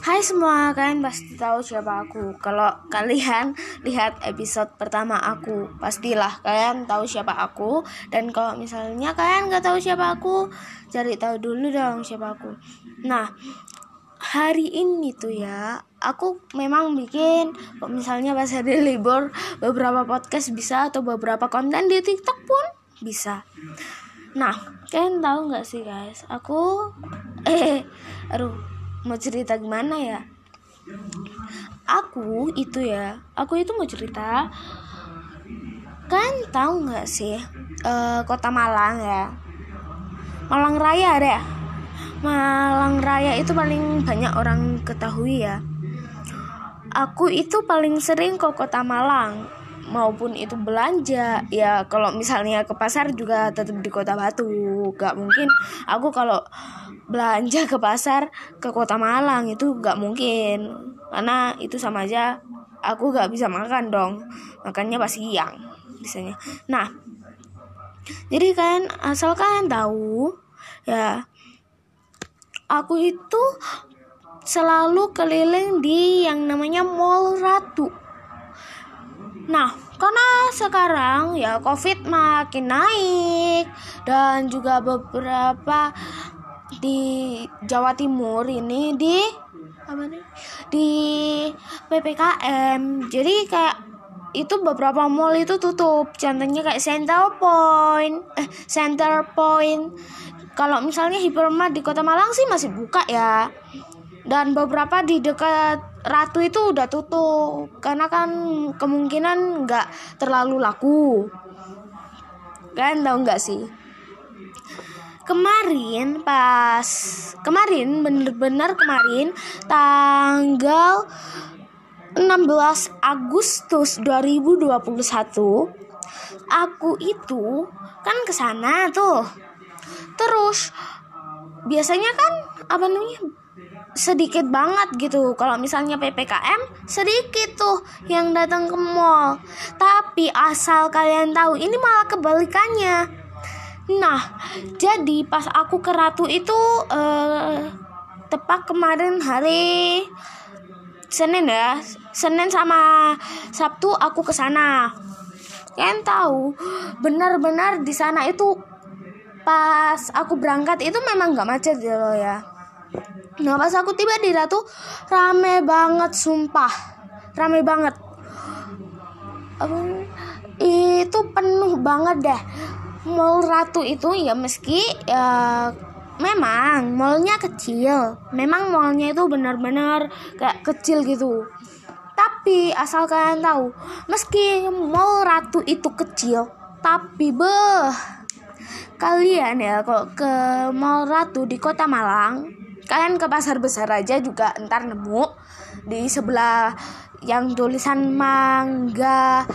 Hai semua, kalian pasti tahu siapa aku. Kalau kalian lihat episode pertama aku, pastilah kalian tahu siapa aku. Dan kalau misalnya kalian nggak tahu siapa aku, cari tahu dulu dong siapa aku. Nah, hari ini tuh ya, aku memang bikin, misalnya pas hari libur, beberapa podcast bisa atau beberapa konten di TikTok pun bisa. Nah, kalian tahu nggak sih guys, aku eh, aduh mau cerita gimana ya? Aku itu ya aku itu mau cerita. Kan tahu nggak sih uh, kota Malang ya? Malang Raya ada ya? Malang Raya itu paling banyak orang ketahui ya. Aku itu paling sering ke kota Malang maupun itu belanja ya kalau misalnya ke pasar juga tetap di kota Batu. Gak mungkin aku kalau belanja ke pasar ke kota Malang itu gak mungkin karena itu sama aja aku gak bisa makan dong makannya pas siang biasanya. Nah jadi kalian asal kalian tahu ya aku itu selalu keliling di yang namanya Mall Ratu Nah, karena sekarang ya COVID makin naik dan juga beberapa di Jawa Timur ini di apa nih? Di PPKM. Jadi kayak itu beberapa mall itu tutup. Contohnya kayak Center Point, eh Center Point. Kalau misalnya Hypermart di Kota Malang sih masih buka ya dan beberapa di dekat Ratu itu udah tutup. Karena kan kemungkinan nggak terlalu laku. Kan tahu nggak sih? Kemarin pas kemarin bener-bener kemarin tanggal 16 Agustus 2021 aku itu kan ke sana tuh. Terus biasanya kan apa namanya sedikit banget gitu. Kalau misalnya ppkm sedikit tuh yang datang ke mall. Tapi asal kalian tahu ini malah kebalikannya. Nah jadi pas aku ke ratu itu uh, tepat kemarin hari senin ya. Senin sama sabtu aku ke sana. Kalian tahu benar-benar di sana itu pas aku berangkat itu memang nggak macet ya loh ya Nah pas aku tiba di Ratu rame banget sumpah. Rame banget. Itu penuh banget deh. Mall Ratu itu ya meski ya memang mallnya kecil. Memang mallnya itu benar-benar kayak kecil gitu. Tapi asal kalian tahu meski mall Ratu itu kecil tapi beh kalian ya kok ke mall Ratu di kota Malang kalian ke pasar besar aja juga ntar nemu di sebelah yang tulisan mangga.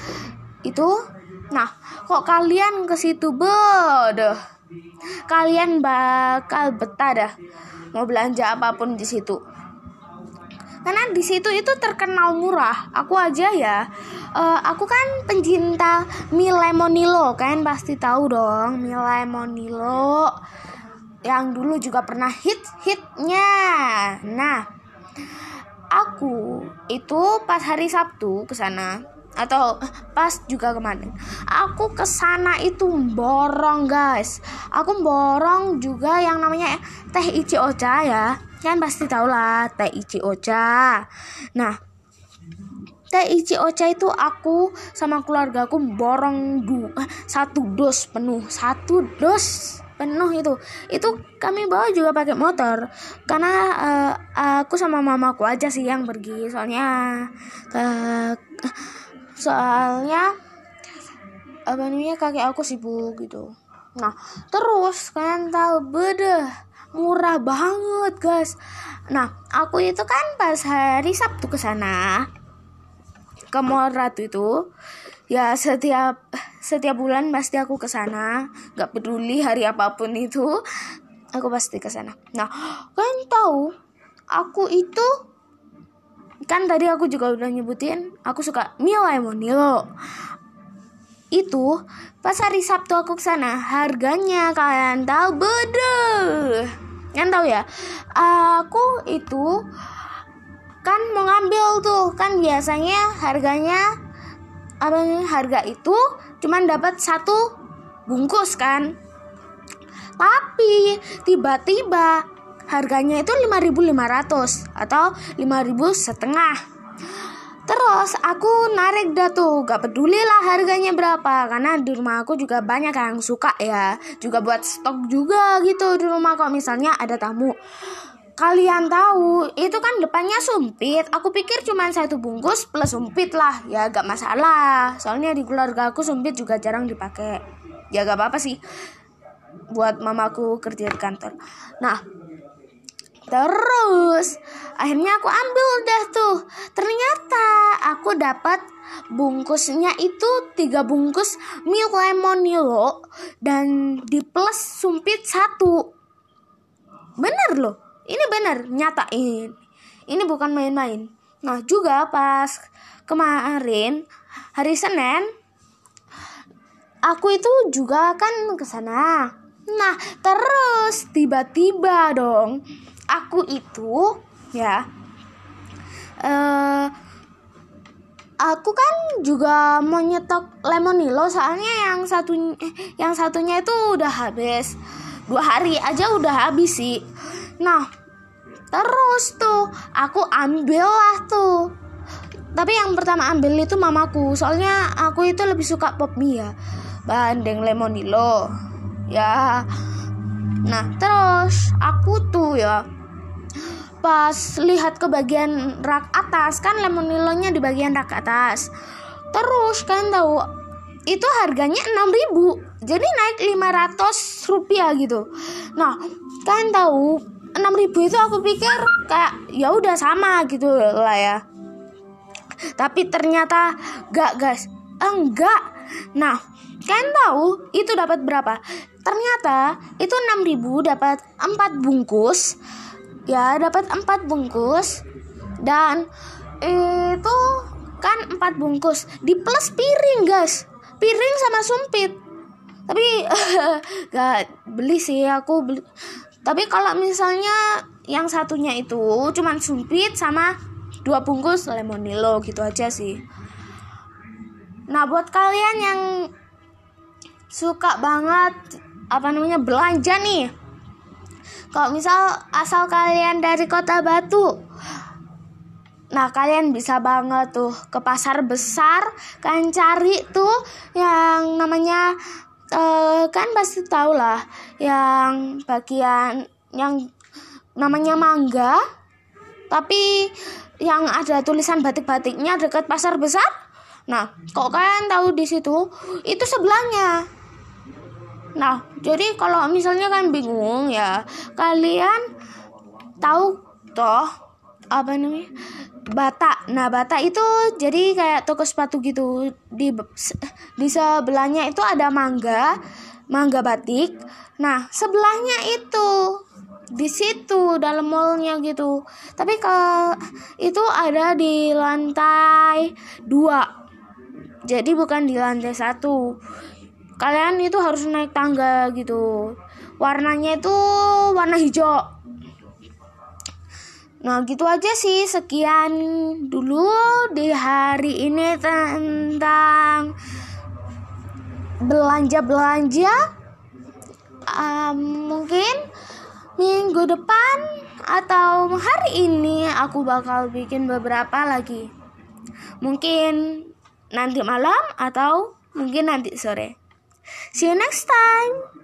Itu? Nah kok kalian ke situ bodoh kalian bakal betah dah mau belanja apa pun di situ. Karena di situ itu terkenal murah. Aku aja ya. Uh, aku kan pencinta mie lemonilo kalian pasti tahu dong mie lemonilo yang dulu juga pernah hit-hitnya. Nah, aku itu pas hari Sabtu ke sana atau pas juga kemarin. Aku ke sana itu borong, guys. Aku borong juga yang namanya teh ichi ocha ya. Kan pasti tau lah teh ichi ocha. Nah, teh ichi ocha itu aku sama keluarga aku borong du satu dos penuh satu dos penuh itu. Itu kami bawa juga pakai motor. Karena uh, aku sama mamaku aja sih yang pergi. Soalnya uh, soalnya apa namanya kakek aku sibuk gitu. Nah terus kalian tahu beda murah banget guys. Nah aku itu kan pas hari Sabtu ke sana ke Mall Ratu itu ya setiap setiap bulan pasti aku ke sana. Nggak peduli hari apa pun itu aku pasti ke sana. Nah kalian tahu aku itu kan tadi aku juga udah nyebutin aku suka mie lemonilo itu pas hari Sabtu aku ke sana harganya kalian tahu beda kan tahu ya? Aku itu kan mau ngambil tuh kan biasanya harganya apa harga itu cuman dapat satu bungkus kan. Tapi tiba-tiba harganya itu 5.500 atau 5.000 setengah. Terus aku narik dah tuh Gak peduli lah harganya berapa Karena di rumah aku juga banyak yang suka ya Juga buat stok juga gitu di rumah Kalau misalnya ada tamu Kalian tahu itu kan depannya sumpit. Aku pikir cuma satu bungkus plus sumpit lah. Ya gak masalah. Soalnya di keluarga aku sumpit juga jarang dipakai. Ya gak apa-apa sih. Buat mamaku kerja di kantor. Nah Terus akhirnya aku ambil dah tuh. Ternyata aku dapat bungkusnya itu tiga bungkus milk lemon Nilo dan di plus sumpit satu. Bener loh, ini bener nyatain. Ini bukan main-main. Nah juga pas kemarin hari Senin aku itu juga kan ke sana. Nah terus tiba-tiba dong aku itu ya uh, aku kan juga mau nyetok lemonilo soalnya yang satu eh, yang satunya itu udah habis dua hari aja udah habis sih nah terus tuh aku ambil lah tuh. Tapi yang pertama ambil itu mamaku. Soalnya aku itu lebih suka pop mie ya. Bandeng lemonilo ya. Nah terus aku tuh ya pas lihat ke bagian rak atas kan lemonilonya di bagian rak atas. Terus kan tahu itu harganya 6000 jadi naik 500 rupiah gitu. Nah kan tahu 6000 itu aku pikir kayak ya udah sama gitu lah ya. Tapi ternyata gak guys. Enggak. Nah kan tahu itu dapat berapa? Ternyata itu 6000 dapat 4 bungkus. Ya dapat empat bungkus. Dan itu kan empat bungkus. Di plus piring guys. Piring sama sumpit tapi gak beli sih aku beli. Tapi kalau misalnya yang satunya itu cuman sumpit sama dua bungkus lemonilo gitu aja sih. Nah buat kalian yang suka banget apa namanya belanja nih. Kalau misal asal kalian dari kota Batu, Nah kalian bisa banget tuh ke pasar besar Kalian cari tuh yang namanya uh, Kan pasti tau lah Yang bagian yang namanya mangga Tapi yang ada tulisan batik-batiknya dekat pasar besar. Nah kok kalian tahu di situ? Itu sebelahnya. Nah, jadi kalau misalnya kan bingung ya, kalian tahu toh apa namanya? Bata. Nah, Bata itu jadi kayak toko sepatu gitu. Di di sebelahnya itu ada mangga, mangga batik. Nah, sebelahnya itu di situ dalam mallnya gitu. Tapi ke itu ada di lantai dua. Jadi bukan di lantai satu kalian itu harus naik tangga gitu warnanya itu warna hijau nah gitu aja sih. Sekian dulu di hari ini tentang belanja belanja um, mungkin minggu depan atau hari ini aku bakal bikin beberapa lagi. Mungkin nanti malam atau mungkin nanti sore. See you next time.